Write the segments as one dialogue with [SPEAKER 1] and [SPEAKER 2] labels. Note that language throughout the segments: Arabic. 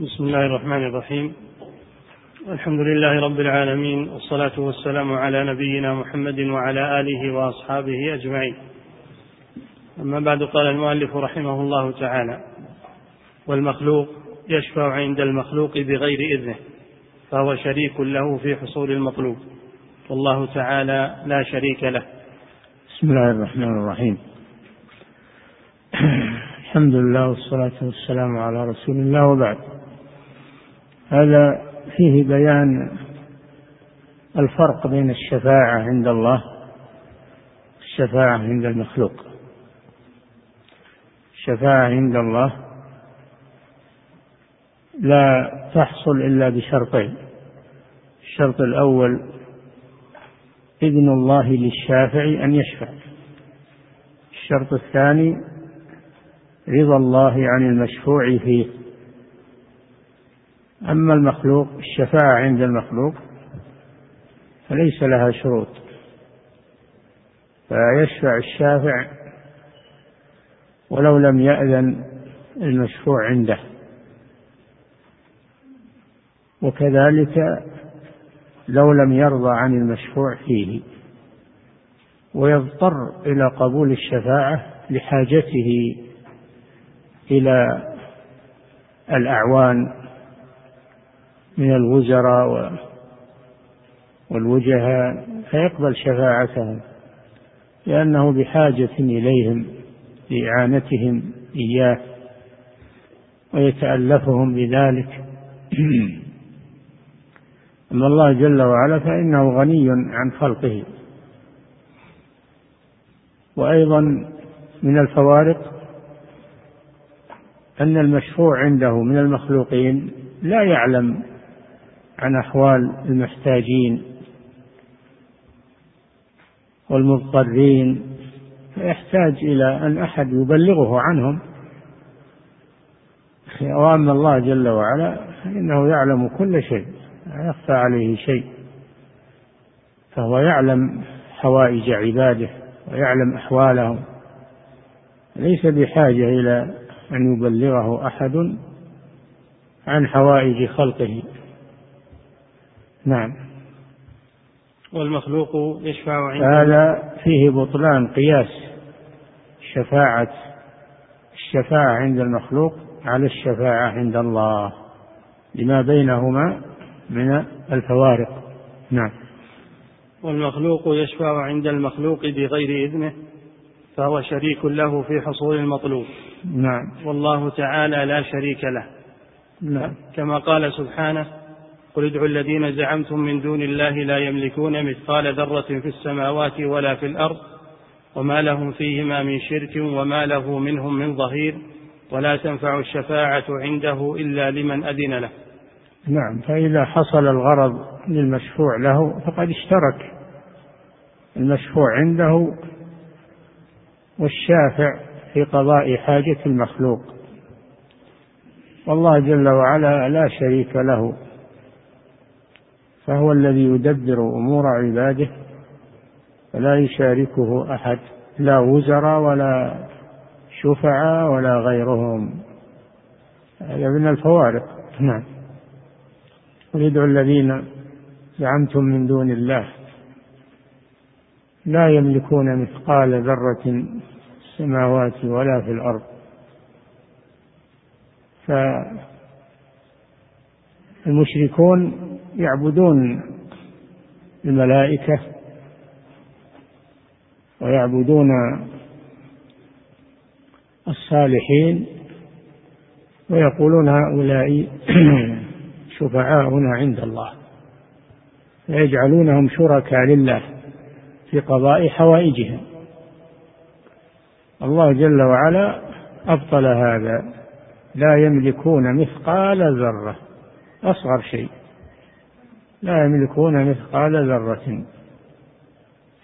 [SPEAKER 1] بسم الله الرحمن الرحيم. الحمد لله رب العالمين والصلاة والسلام على نبينا محمد وعلى آله وأصحابه أجمعين. أما بعد قال المؤلف رحمه الله تعالى والمخلوق يشفع عند المخلوق بغير إذنه فهو شريك له في حصول المطلوب والله تعالى لا شريك له.
[SPEAKER 2] بسم الله الرحمن الرحيم. الحمد لله والصلاة والسلام على رسول الله وبعد. هذا فيه بيان الفرق بين الشفاعة عند الله والشفاعة عند المخلوق. الشفاعة عند الله لا تحصل إلا بشرطين. الشرط الأول إذن الله للشافع أن يشفع. الشرط الثاني رضا الله عن المشفوع فيه. أما المخلوق الشفاعة عند المخلوق فليس لها شروط. فيشفع الشافع ولو لم يأذن المشفوع عنده. وكذلك لو لم يرضى عن المشفوع فيه ويضطر إلى قبول الشفاعة لحاجته إلى الأعوان من الوزراء والوجهاء فيقبل شفاعتهم لأنه بحاجة إليهم لإعانتهم إياه ويتألفهم بذلك. أما الله جل وعلا فإنه غني عن خلقه. وأيضا من الفوارق أن المشفوع عنده من المخلوقين لا يعلم عن أحوال المحتاجين والمضطرين فيحتاج إلى أن أحد يبلغه عنهم. وأما الله جل وعلا فإنه يعلم كل شيء لا يخفى عليه شيء. فهو يعلم حوائج عباده ويعلم أحوالهم. ليس بحاجة إلى أن يبلغه أحد عن حوائج خلقه. نعم.
[SPEAKER 1] والمخلوق يشفع عند
[SPEAKER 2] هذا فيه بطلان قياس شفاعة الشفاعة عند المخلوق على الشفاعة عند الله لما بينهما من الفوارق. نعم.
[SPEAKER 1] والمخلوق يشفع عند المخلوق بغير إذنه فهو شريك له في حصول المطلوب.
[SPEAKER 2] نعم.
[SPEAKER 1] والله تعالى لا شريك له.
[SPEAKER 2] نعم.
[SPEAKER 1] كما قال سبحانه قل ادعوا الذين زعمتم من دون الله لا يملكون مثقال ذرة في السماوات ولا في الأرض وما لهم فيهما من شرك وما له منهم من ظهير ولا تنفع الشفاعة عنده إلا لمن أذن له.
[SPEAKER 2] نعم فإذا حصل الغرض للمشفوع له فقد اشترك. المشفوع عنده والشافع في قضاء حاجة المخلوق. والله جل وعلا لا شريك له. فهو الذي يدبر أمور عباده فلا يشاركه أحد لا وزراء ولا شفعاء ولا غيرهم. هذا من الفوارق. نعم. قل الذين زعمتم من دون الله. لا يملكون مثقال ذرة في السماوات ولا في الأرض. فالمشركون يعبدون الملائكة ويعبدون الصالحين ويقولون هؤلاء شفعاؤنا عند الله. ويجعلونهم شركاء لله في قضاء حوائجهم. الله جل وعلا أبطل هذا. لا يملكون مثقال ذرة. أصغر شيء. لا يملكون مثقال ذرة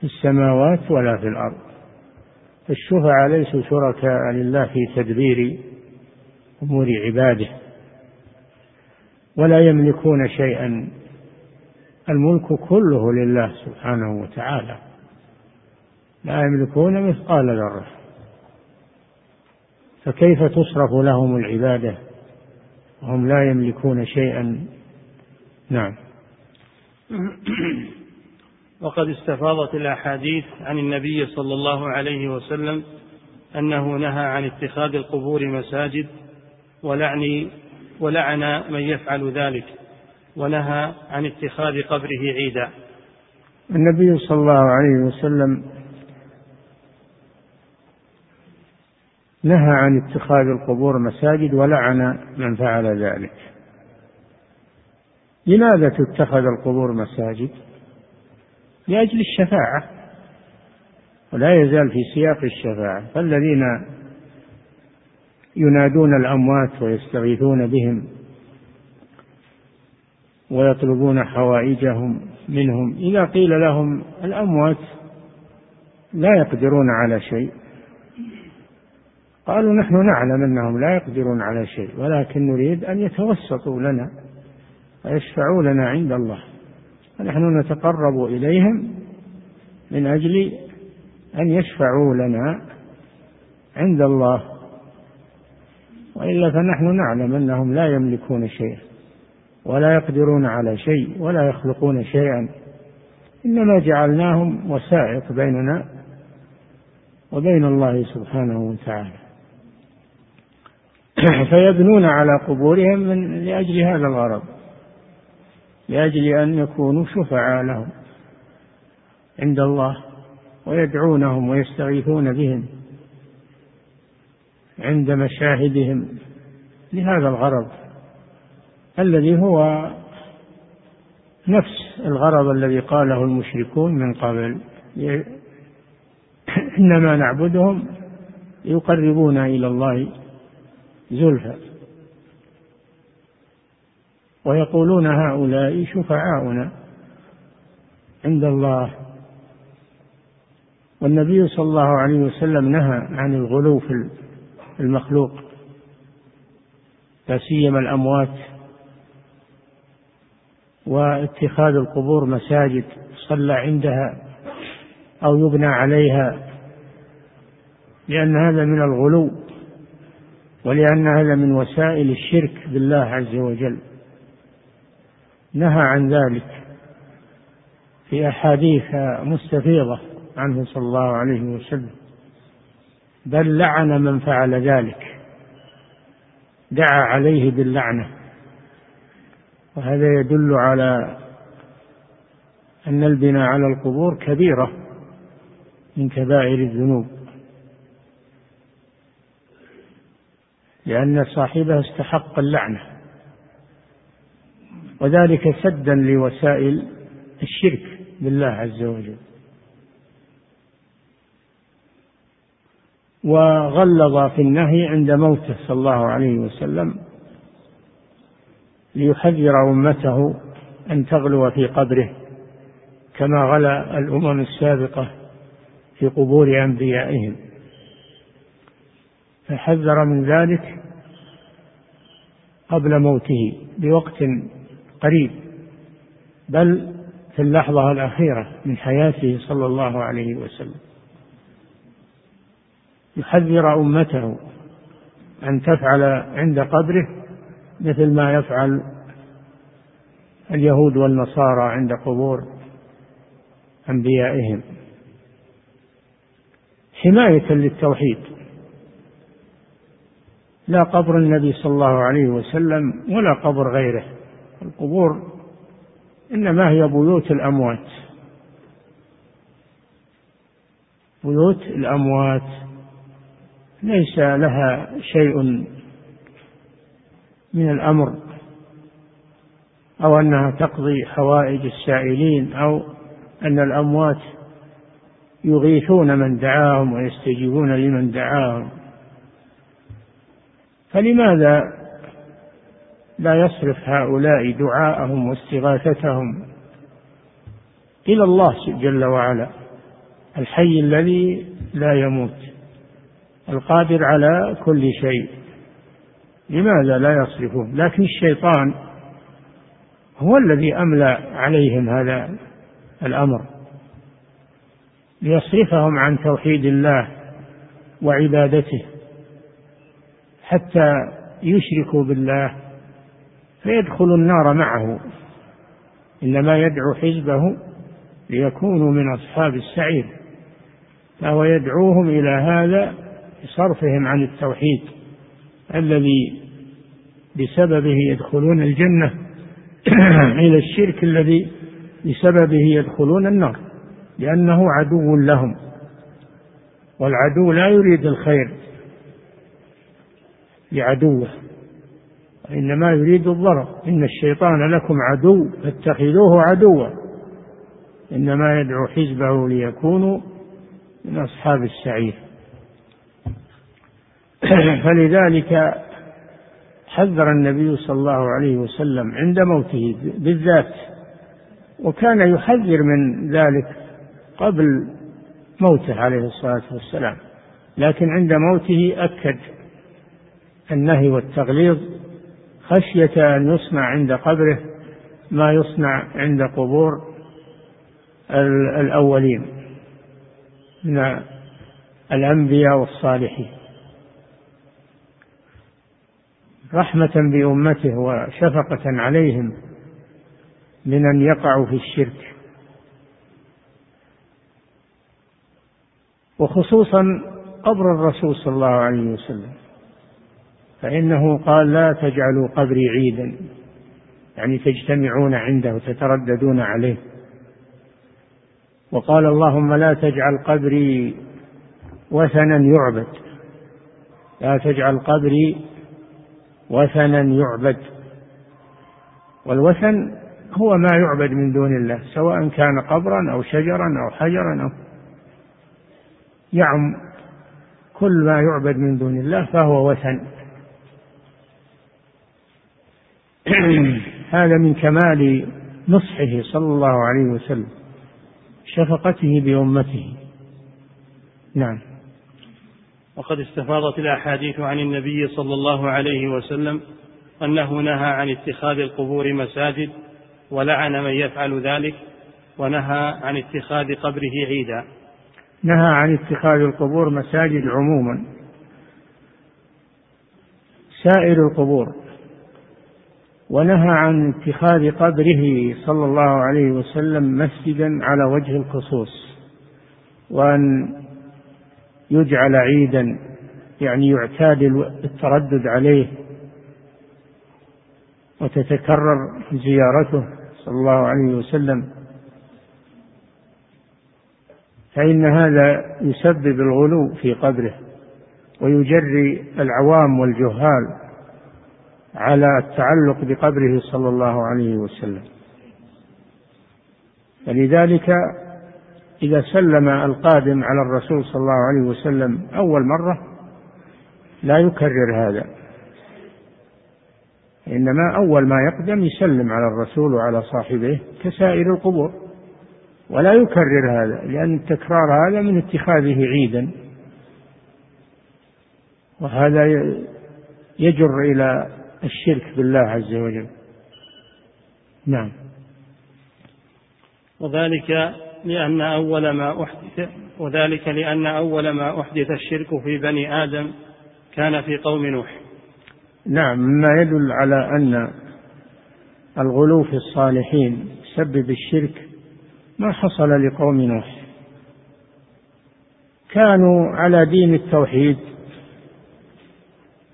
[SPEAKER 2] في السماوات ولا في الأرض. الشفعاء ليسوا شركاء لله في تدبير أمور عباده ولا يملكون شيئا. الملك كله لله سبحانه وتعالى. لا يملكون مثقال ذرة. فكيف تصرف لهم العبادة؟ وهم لا يملكون شيئا. نعم.
[SPEAKER 1] وقد استفاضت الأحاديث عن النبي صلى الله عليه وسلم أنه نهى عن اتخاذ القبور مساجد ولعن ولعن من يفعل ذلك ونهى عن اتخاذ قبره عيدا.
[SPEAKER 2] النبي صلى الله عليه وسلم نهى عن اتخاذ القبور مساجد ولعن من فعل ذلك. لماذا تتخذ القبور مساجد؟ لأجل الشفاعة ولا يزال في سياق الشفاعة. فالذين ينادون الأموات ويستغيثون بهم ويطلبون حوائجهم منهم إذا قيل لهم الأموات لا يقدرون على شيء قالوا نحن نعلم أنهم لا يقدرون على شيء ولكن نريد أن يتوسطوا لنا. ويشفعوا لنا عند الله. ونحن نتقرب إليهم من أجل أن يشفعوا لنا عند الله. وإلا فنحن نعلم أنهم لا يملكون شيئا ولا يقدرون على شيء ولا يخلقون شيئا. إنما جعلناهم وسائط بيننا وبين الله سبحانه وتعالى. فيبنون على قبورهم من لأجل هذا الغرض. لأجل أن يكونوا شفعاء لهم عند الله ويدعونهم ويستغيثون بهم عند مشاهدهم لهذا الغرض الذي هو نفس الغرض الذي قاله المشركون من قبل إنما نعبدهم يقربونا إلى الله زلفى. ويقولون هؤلاء شفعاؤنا عند الله. والنبي صلى الله عليه وسلم نهى عن الغلو في المخلوق لا سيما الأموات واتخاذ القبور مساجد صلى عندها أو يبنى عليها لأن هذا من الغلو ولأن هذا من وسائل الشرك بالله عز وجل. نهى عن ذلك في أحاديث مستفيضة عنه صلى الله عليه وسلم. بل لعن من فعل ذلك. دعا عليه باللعنة. وهذا يدل على أن البناء على القبور كبيرة من كبائر الذنوب. لأن صاحبها استحق اللعنة. وذلك سدا لوسائل الشرك بالله عز وجل. وغلظ في النهي عند موته صلى الله عليه وسلم ليحذر أمته أن تغلو في قبره كما غلا الأمم السابقة في قبور أنبيائهم. فحذر من ذلك قبل موته بوقت قريب بل في اللحظة الأخيرة من حياته صلى الله عليه وسلم. يحذر أمته أن تفعل عند قبره مثل ما يفعل اليهود والنصارى عند قبور أنبيائهم. حماية للتوحيد. لا قبر النبي صلى الله عليه وسلم ولا قبر غيره. القبور إنما هي بيوت الأموات. بيوت الأموات. ليس لها شيء من الأمر أو أنها تقضي حوائج السائلين أو أن الأموات يغيثون من دعاهم ويستجيبون لمن دعاهم. فلماذا لا يصرف هؤلاء دعاءهم واستغاثتهم إلى الله جل وعلا الحي الذي لا يموت القادر على كل شيء. لماذا لا يصرفون لكن الشيطان هو الذي املى عليهم هذا الأمر ليصرفهم عن توحيد الله وعبادته حتى يشركوا بالله فيدخل النار معه. إنما يدعو حزبه ليكونوا من أصحاب السعير. فهو يدعوهم إلى هذا بصرفهم عن التوحيد الذي بسببه يدخلون الجنة. إلى الشرك الذي بسببه يدخلون النار. لأنه عدو لهم. والعدو لا يريد الخير. لعدوه. وإنما يريد الضرر. إن الشيطان لكم عدو فاتخذوه عدوا. إنما يدعو حزبه ليكونوا من أصحاب السعير. فلذلك حذر النبي صلى الله عليه وسلم عند موته بالذات وكان يحذر من ذلك قبل موته عليه الصلاة والسلام. لكن عند موته أكد النهي والتغليظ خشية أن يصنع عند قبره ما يصنع عند قبور الأولين من الأنبياء والصالحين. رحمة بأمته وشفقة عليهم من أن يقعوا في الشرك. وخصوصا قبر الرسول صلى الله عليه وسلم. فإنه قال لا تجعلوا قبري عيدا. يعني تجتمعون عنده وتترددون عليه. وقال اللهم لا تجعل قبري وثنا يعبد. لا تجعل قبري وثنا يعبد. والوثن هو ما يعبد من دون الله سواء كان قبرا أو شجرا أو حجرا أو يعم كل ما يعبد من دون الله فهو وثن. هذا من كمال نصحه صلى الله عليه وسلم شفقته بأمته. نعم.
[SPEAKER 1] وقد استفاضت الأحاديث عن النبي صلى الله عليه وسلم أنه نهى عن اتخاذ القبور مساجد ولعن من يفعل ذلك ونهى عن اتخاذ قبره عيدا.
[SPEAKER 2] نهى عن اتخاذ القبور مساجد عموما. سائر القبور. ونهى عن اتخاذ قبره صلى الله عليه وسلم مسجدا على وجه الخصوص وأن يجعل عيدا يعني يعتاد التردد عليه وتتكرر زيارته صلى الله عليه وسلم. فإن هذا يسبب الغلو في قبره ويجري العوام والجهال. على التعلق بقبره صلى الله عليه وسلم. فلذلك إذا سلم القادم على الرسول صلى الله عليه وسلم أول مرة لا يكرر هذا. إنما أول ما يقدم يسلم على الرسول وعلى صاحبه كسائر القبور ولا يكرر هذا لأن التكرار هذا من اتخاذه عيدا. وهذا يجر إلى الشرك بالله عز وجل. نعم.
[SPEAKER 1] وذلك لأن أول ما أحدث وذلك لأن أول ما أحدث الشرك في بني آدم كان في قوم نوح.
[SPEAKER 2] نعم مما يدل على أن الغلو في الصالحين سبب الشرك ما حصل لقوم نوح. كانوا على دين التوحيد.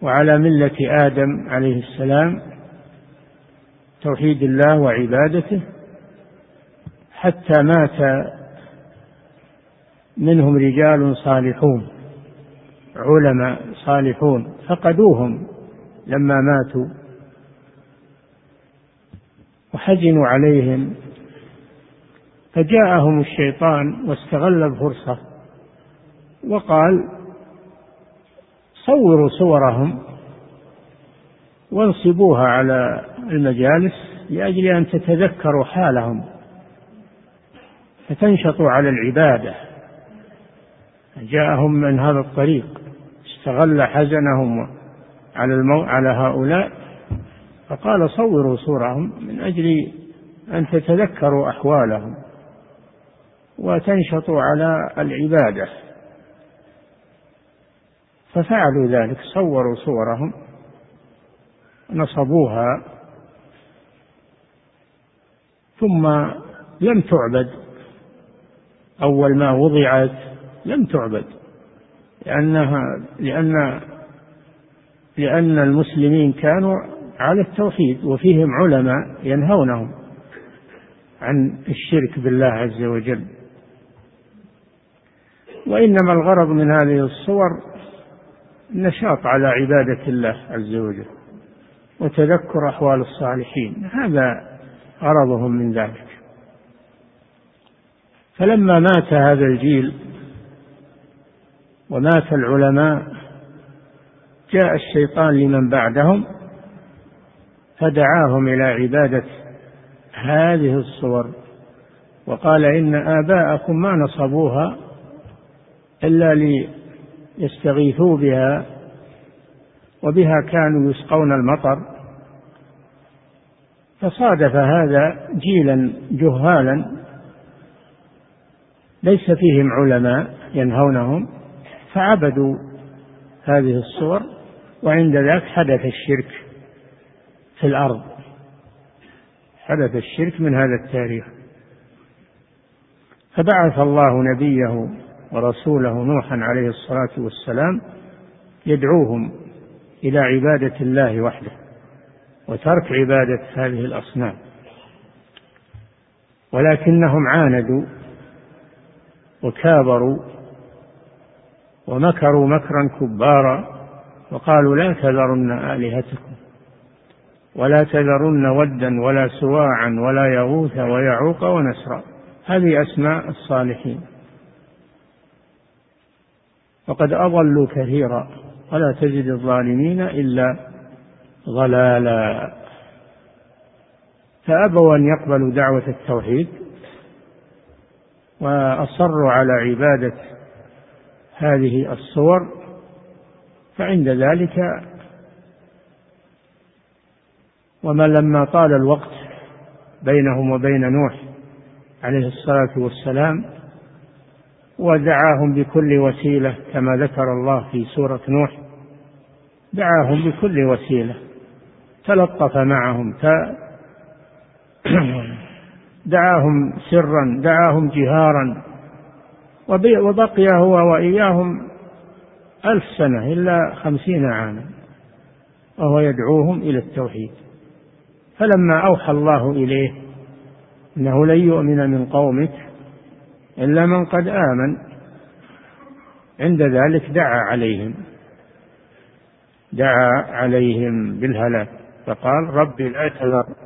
[SPEAKER 2] وعلى ملة آدم عليه السلام توحيد الله وعبادته حتى مات منهم رجال صالحون علماء صالحون فقدوهم لما ماتوا. وحزنوا عليهم فجاءهم الشيطان واستغل الفرصة وقال صوروا صورهم وانصبوها على المجالس لأجل أن تتذكروا حالهم فتنشطوا على العبادة. جاءهم من هذا الطريق استغل حزنهم على المو... على هؤلاء فقال صوروا صورهم من أجل أن تتذكروا أحوالهم وتنشطوا على العبادة. ففعلوا ذلك صوروا صورهم نصبوها ثم لم تعبد. أول ما وضعت لم تعبد لأنها لأن لأن المسلمين كانوا على التوحيد وفيهم علماء ينهونهم عن الشرك بالله عز وجل. وإنما الغرض من هذه الصور النشاط على عبادة الله عز وجل وتذكر أحوال الصالحين هذا غرضهم من ذلك. فلما مات هذا الجيل ومات العلماء جاء الشيطان لمن بعدهم فدعاهم إلى عبادة هذه الصور وقال إن آباءكم ما نصبوها إلا ليستغيثوا بها وبها كانوا يسقون المطر فصادف هذا جيلا جهالا ليس فيهم علماء ينهونهم فعبدوا هذه الصور وعند ذاك حدث الشرك في الأرض. حدث الشرك من هذا التاريخ. فبعث الله نبيه ورسوله نوحا عليه الصلاة والسلام يدعوهم إلى عبادة الله وحده وترك عبادة هذه الأصنام. ولكنهم عاندوا وكابروا ومكروا مكرا كبارا وقالوا لا تذرن آلهتكم ولا تذرن ودا ولا سواعا ولا يغوث ويعوق ونسرا. هذه أسماء الصالحين. وقد أضلوا كثيرا ولا تجد الظالمين إلا ضلالا. فأبوا أن يقبلوا دعوة التوحيد وأصروا على عبادة هذه الصور فعند ذلك وما لما طال الوقت بينهم وبين نوح عليه الصلاة والسلام ودعاهم بكل وسيلة كما ذكر الله في سورة نوح. دعاهم بكل وسيلة. تلطف معهم دعاهم سرا دعاهم جهارا. وبقي هو وإياهم ألف سنة إلا خمسين عاما. وهو يدعوهم إلى التوحيد. فلما أوحى الله إليه أنه لن يؤمن من قومك إلا من قد آمن. عند ذلك دعا عليهم. دعا عليهم بالهلاك. فقال رب لا تذر.